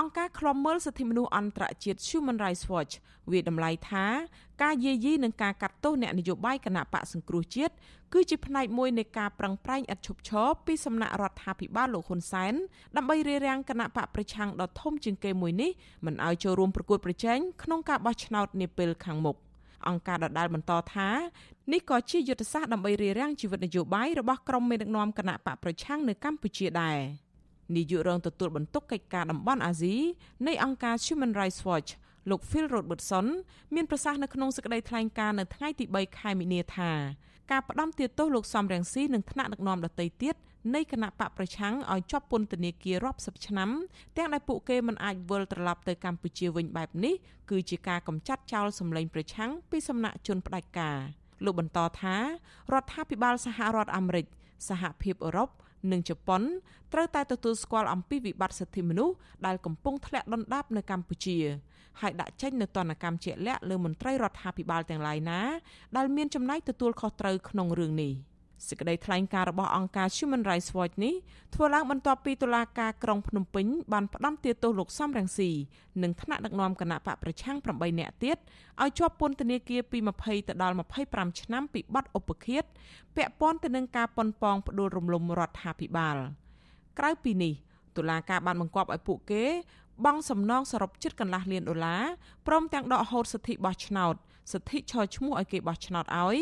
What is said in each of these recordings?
អង្គការឃ្លាំមើលសិទ្ធិមនុស្សអន្តរជាតិ Human Rights Watch វាតម្លៃថាការយាយីនិងការកាត់ទោសអ្នកនយោបាយគណៈបកសង្គ្រោះជាតិគឺជាផ្នែកមួយនៃការប្រឹងប្រែងឥតឈប់ឈរពីសំណាក់រដ្ឋាភិបាលលោកហ៊ុនសែនដើម្បីរារាំងគណៈបកប្រឆាំងដ៏ធំជាងគេមួយនេះមិនឲ្យចូលរួមប្រកួតប្រជែងក្នុងការបោះឆ្នោតនាពេលខាងមុខអង្គការដដែលបន្តថានេះក៏ជាយុទ្ធសាស្ត្រដើម្បីរារាំងជីវិតនយោបាយរបស់ក្រុមមេដឹកនាំគណៈបកប្រឆាំងនៅកម្ពុជាដែរ នាយករងទទួលបន្ទុកកិច្ចការតំបន់អាស៊ីនៃអង្គការ Human Rights Watch លោក Phil Robertson មានប្រសាសន៍នៅក្នុងសេចក្តីថ្លែងការណ៍នៅថ្ងៃទី3ខែមីនាថាការផ្ដំទាទោសលោកសំរងស៊ីនិងថ្នាក់ដឹកនាំដទៃទៀតនៃគណៈបកប្រឆាំងឲ្យជាប់ពន្ធនាគាររាប់សិបឆ្នាំទាំងដែលពួកគេមិនអាចវិលត្រឡប់ទៅកម្ពុជាវិញបែបនេះគឺជាការកម្ចាត់ចោលសម្លេងប្រឆាំងពីសំណាក់ជនផ្ដាច់ការលោកបន្តថារដ្ឋាភិបាលសហរដ្ឋអាមេរិកសហភាពអឺរ៉ុប និងជប៉ុនត្រូវតែទទួលស្គាល់អំពីវិបត្តិសិទ្ធិមនុស្សដែលកំពុងធ្លាក់ដុនដាបនៅកម្ពុជាហើយដាក់ចេញនូវទណ្ឌកម្មជាក់លាក់លើមន្ត្រីរដ្ឋាភិបាលទាំងឡាយណាដែលមានចំណាយទទួលខុសត្រូវក្នុងរឿងនេះ។ សេចក្តីថ្លែងការណ៍របស់អង្គការ Human Rights Watch នេះធ្វើឡើងបន្ទាប់ពីតុលាការក្រុងភ្នំពេញបានផ្តន្ទាទោសលោកសំរងស៊ីនិងថ្នាក់ដឹកនាំគណៈបកប្រឆាំង8នាក់ទៀតឲ្យជាប់ពន្ធនាគារពី20ទៅដល់25ឆ្នាំពីបទឧបឃាតពាក់ព័ន្ធទៅនឹងការប៉ុនប៉ងផ្ដួលរំលំរដ្ឋាភិបាលក្រៅពីនេះតុលាការបានបង្គាប់ឲ្យពួកគេបង់សំណងសរុបជិតកន្លះលានដុល្លារព្រមទាំងដកហូតសិទ្ធិបោះឆ្នោត សិទ្ធិឈរឈ្មោះឲ្យគេបោះឆ្នោតឲ្យ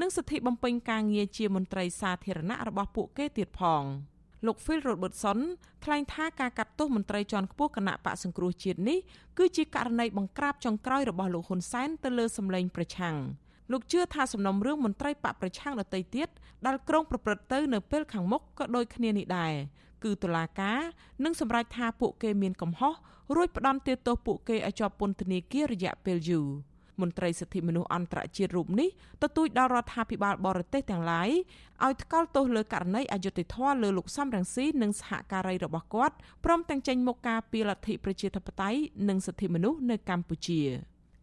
និងសិទ្ធិបំពេញការងារជាមន្ត្រីសាធារណៈរបស់ពួកគេទៀតផងលោក Phil Robertson ថ្លែងថាការកាត់ទោសមន្ត្រីជាន់ខ្ពស់គណៈបកសង្គ្រោះជាតិនេះគឺជាករណីបង្ក្រាបចុងក្រោយរបស់លោកហ៊ុនសែនទៅលើសម្លេងប្រឆាំងលោកជឿថាសំណុំរឿងមន្ត្រីបកប្រឆាំងដទៃទៀតដែលក្រុងប្រព្រឹត្តទៅនៅពេលខាងមុខក៏ដូចគ្នានេះដែរគឺតុលាការនឹងសម្រេចថាពួកគេមានកំហុសរួចផ្ដន្ទាទោសពួកគេឲ្យជាប់ពន្ធនាគាររយៈពេលយូរ មន្ត្រីសិទ្ធិមនុស្សអន្តរជាតិរូបនេះទទូចដល់រដ្ឋាភិបាលបរទេសទាំងឡាយឲ្យថ្កោលទោសលើករណីអយុត្តិធម៌លើលោកសំរងស៊ីនិងសហការីរបស់គាត់ព្រមទាំងចេញមុខការពីលទ្ធិប្រជាធិបតេយ្យនិងសិទ្ធិមនុស្សនៅកម្ពុជា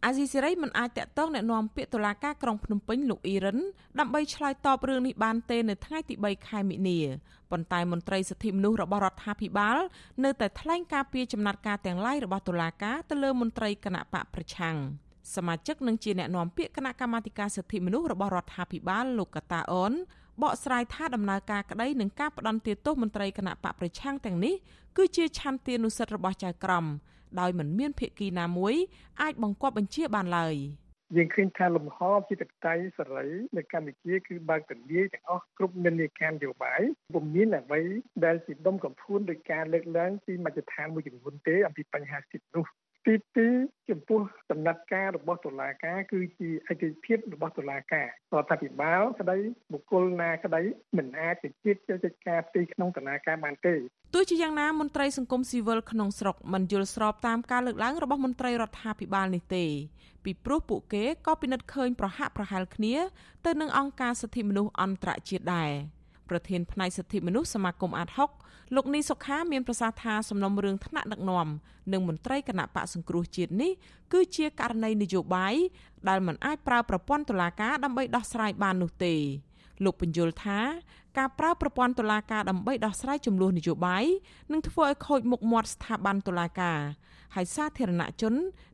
អាស៊ីសេរីមិនអាចតាក់ទងណែនាំពាក្យតុលាការក្រុងភ្នំពេញលោកអ៊ីរ៉ានដើម្បីឆ្លើយតបរឿងនេះបានទេនៅថ្ងៃទី3ខែមិនិលប៉ុន្តែមន្ត្រីសិទ្ធិមនុស្សរបស់រដ្ឋាភិបាលនៅតែថ្លែងការពីចំណាត់ការទាំងឡាយរបស់តុលាការទៅលើមន្ត្រីគណៈបកប្រឆាំង។ សមាជិកនិងជាអ្នកណែនាំពាក្យគណៈកម្មាធិការសិទ្ធិមនុស្សរបស់រដ្ឋាភិបាលលោកកតាអូនបកស្រាយថាដំណើរការក្តីនឹងការផ្ដន្ទាទោសមន្ត្រីគណៈបកប្រឆាំងទាំងនេះគឺជាឆន្ទានុសិទ្ធិរបស់ចៅក្រមដោយមិនមានភាគីណាមួយអាចបង្គាប់បញ្ជាបានឡើយយើងឃើញថាលំហជាតកៃសេរីនៅកម្ពុជាគឺបើកទលាយទាំងអស់គ្រប់និន្នាការនយោបាយពុំមានអ្វីដែលជាដុំកំភួនដោយការលើកឡើងពីមជ្ឈដ្ឋានមួយចំនួនទេអំពីបញ្ហាសិទ្ធិនោះទី2ចំពោះ ដំណាត់ការរបស់តុលាការគឺជាឯកភាពរបស់តុលាការរដ្ឋាភិបាលក្តីបុគ្គលណាក្តីមិនអាចទៅជាតិកិច្ចការទីក្នុងតុលាការបានទេទោះជាយ៉ាងណាមន្ត្រីសង្គមស៊ីវិលក្នុងស្រុកមិនយល់ស្របតាមការលើកឡើងរបស់មន្ត្រីរដ្ឋាភិបាលនេះទេពីព្រោះពួកគេក៏ពិនិត្យឃើញប្រហាក់ប្រហែលគ្នាទៅនឹងអង្គការសិទ្ធិមនុស្សអន្តរជាតិដែរ ប្រធានផ្នែកសិទ្ធិមនុស្សសមាគមអាត60លោកនីសុខាមានប្រសាសន៍ថាសំណុំរឿងថ្នាក់ដឹកនាំនិងមន្ត្រីគណៈបកសង្គ្រោះជាតិនេះគឺជាករណីនយោបាយដែលមិនអាចប្រើប្រព័ន្ធតុលាការដើម្បីដោះស្រាយបាននោះទេលោកបញ្យល់ថាការប្រើប្រព័ន្ធតុលាការដើម្បីដោះស្រាយចំនួននយោបាយនឹងធ្វើឲ្យខូចមុខមាត់ស្ថាប័នតុលាការហើយសាធារណជន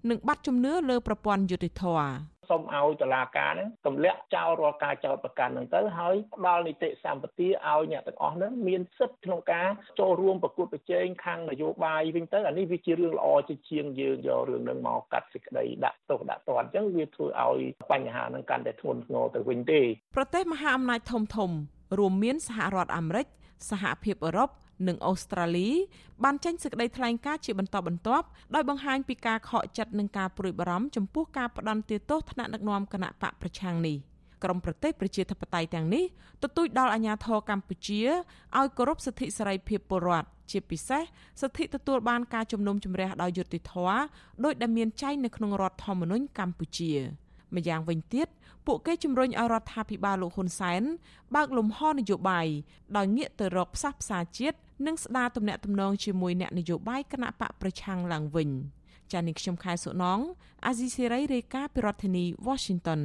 នឹងបាត់ជំនឿលើប្រព័ន្ធយុតិធធម៌ សូមឲ្យតុលាការហ្នឹងទម្លាក់ចោលរាល់ការចោទប្រកាន់ហ្នឹងទៅហើយផ្ដល់នីតិសម្បទាឲ្យអ្នកទាំងអស់ហ្នឹងមានសិទ្ធិក្នុងការចូលរួមប្រកួតប្រជែងខាងនយោបាយវិញទៅអានេះវាជារឿងល្អជាជាងយើងយករឿងហ្នឹងមកកាត់សេចក្តីដាក់ទោសដាក់ទណ្ឌអញ្ចឹងវាធ្វើឲ្យបញ្ហាហ្នឹងកាន់តែធ្ងន់ធ្ងរទៅវិញទេប្រទេសមហាអំណាចធំធំរួមមានសហរដ្ឋអាមេរិកសហភាពអឺរ៉ុប និងអូស្ត្រាលីបានចេញសេចក្តីថ្លែងការណ៍ជាបន្តបន្ទាប់ដោយបង្ហាញពីការខកចិត្តនិងការព្រួយបារម្ភចំពោះការផ្ដន់ទោសថ្នាក់ដឹកនាំគណៈបកប្រឆាំងនេះក្រមប្រទេសប្រជាធិបតេយ្យទាំងនេះទទូចដល់អាជ្ញាធរកម្ពុជាឲ្យគោរពសិទ្ធិសេរីភាពពលរដ្ឋជាពិសេសសិទ្ធិទទួលបានការជំនុំជម្រះដោយយុត្តិធម៌ដោយដែលមានចែងនៅក្នុងរដ្ឋធម្មនុញ្ញកម្ពុជា ម្យ៉ាងវិញទៀតពួកគេជំរុញឲ្យរដ្ឋាភិបាលលោកហ៊ុនសែនបើកលំហនយោបាយដោយងាកទៅរកផ្សះផ្សាជាតិនិងស្ដារទំនាក់ទំនងជាមួយអ្នកនយោបាយគណៈបកប្រឆាំងឡើងវិញចា៎នេះខ្ញុំខែសុណងអាស៊ីសេរីរាយការណ៍ពីរដ្ឋធានី Washington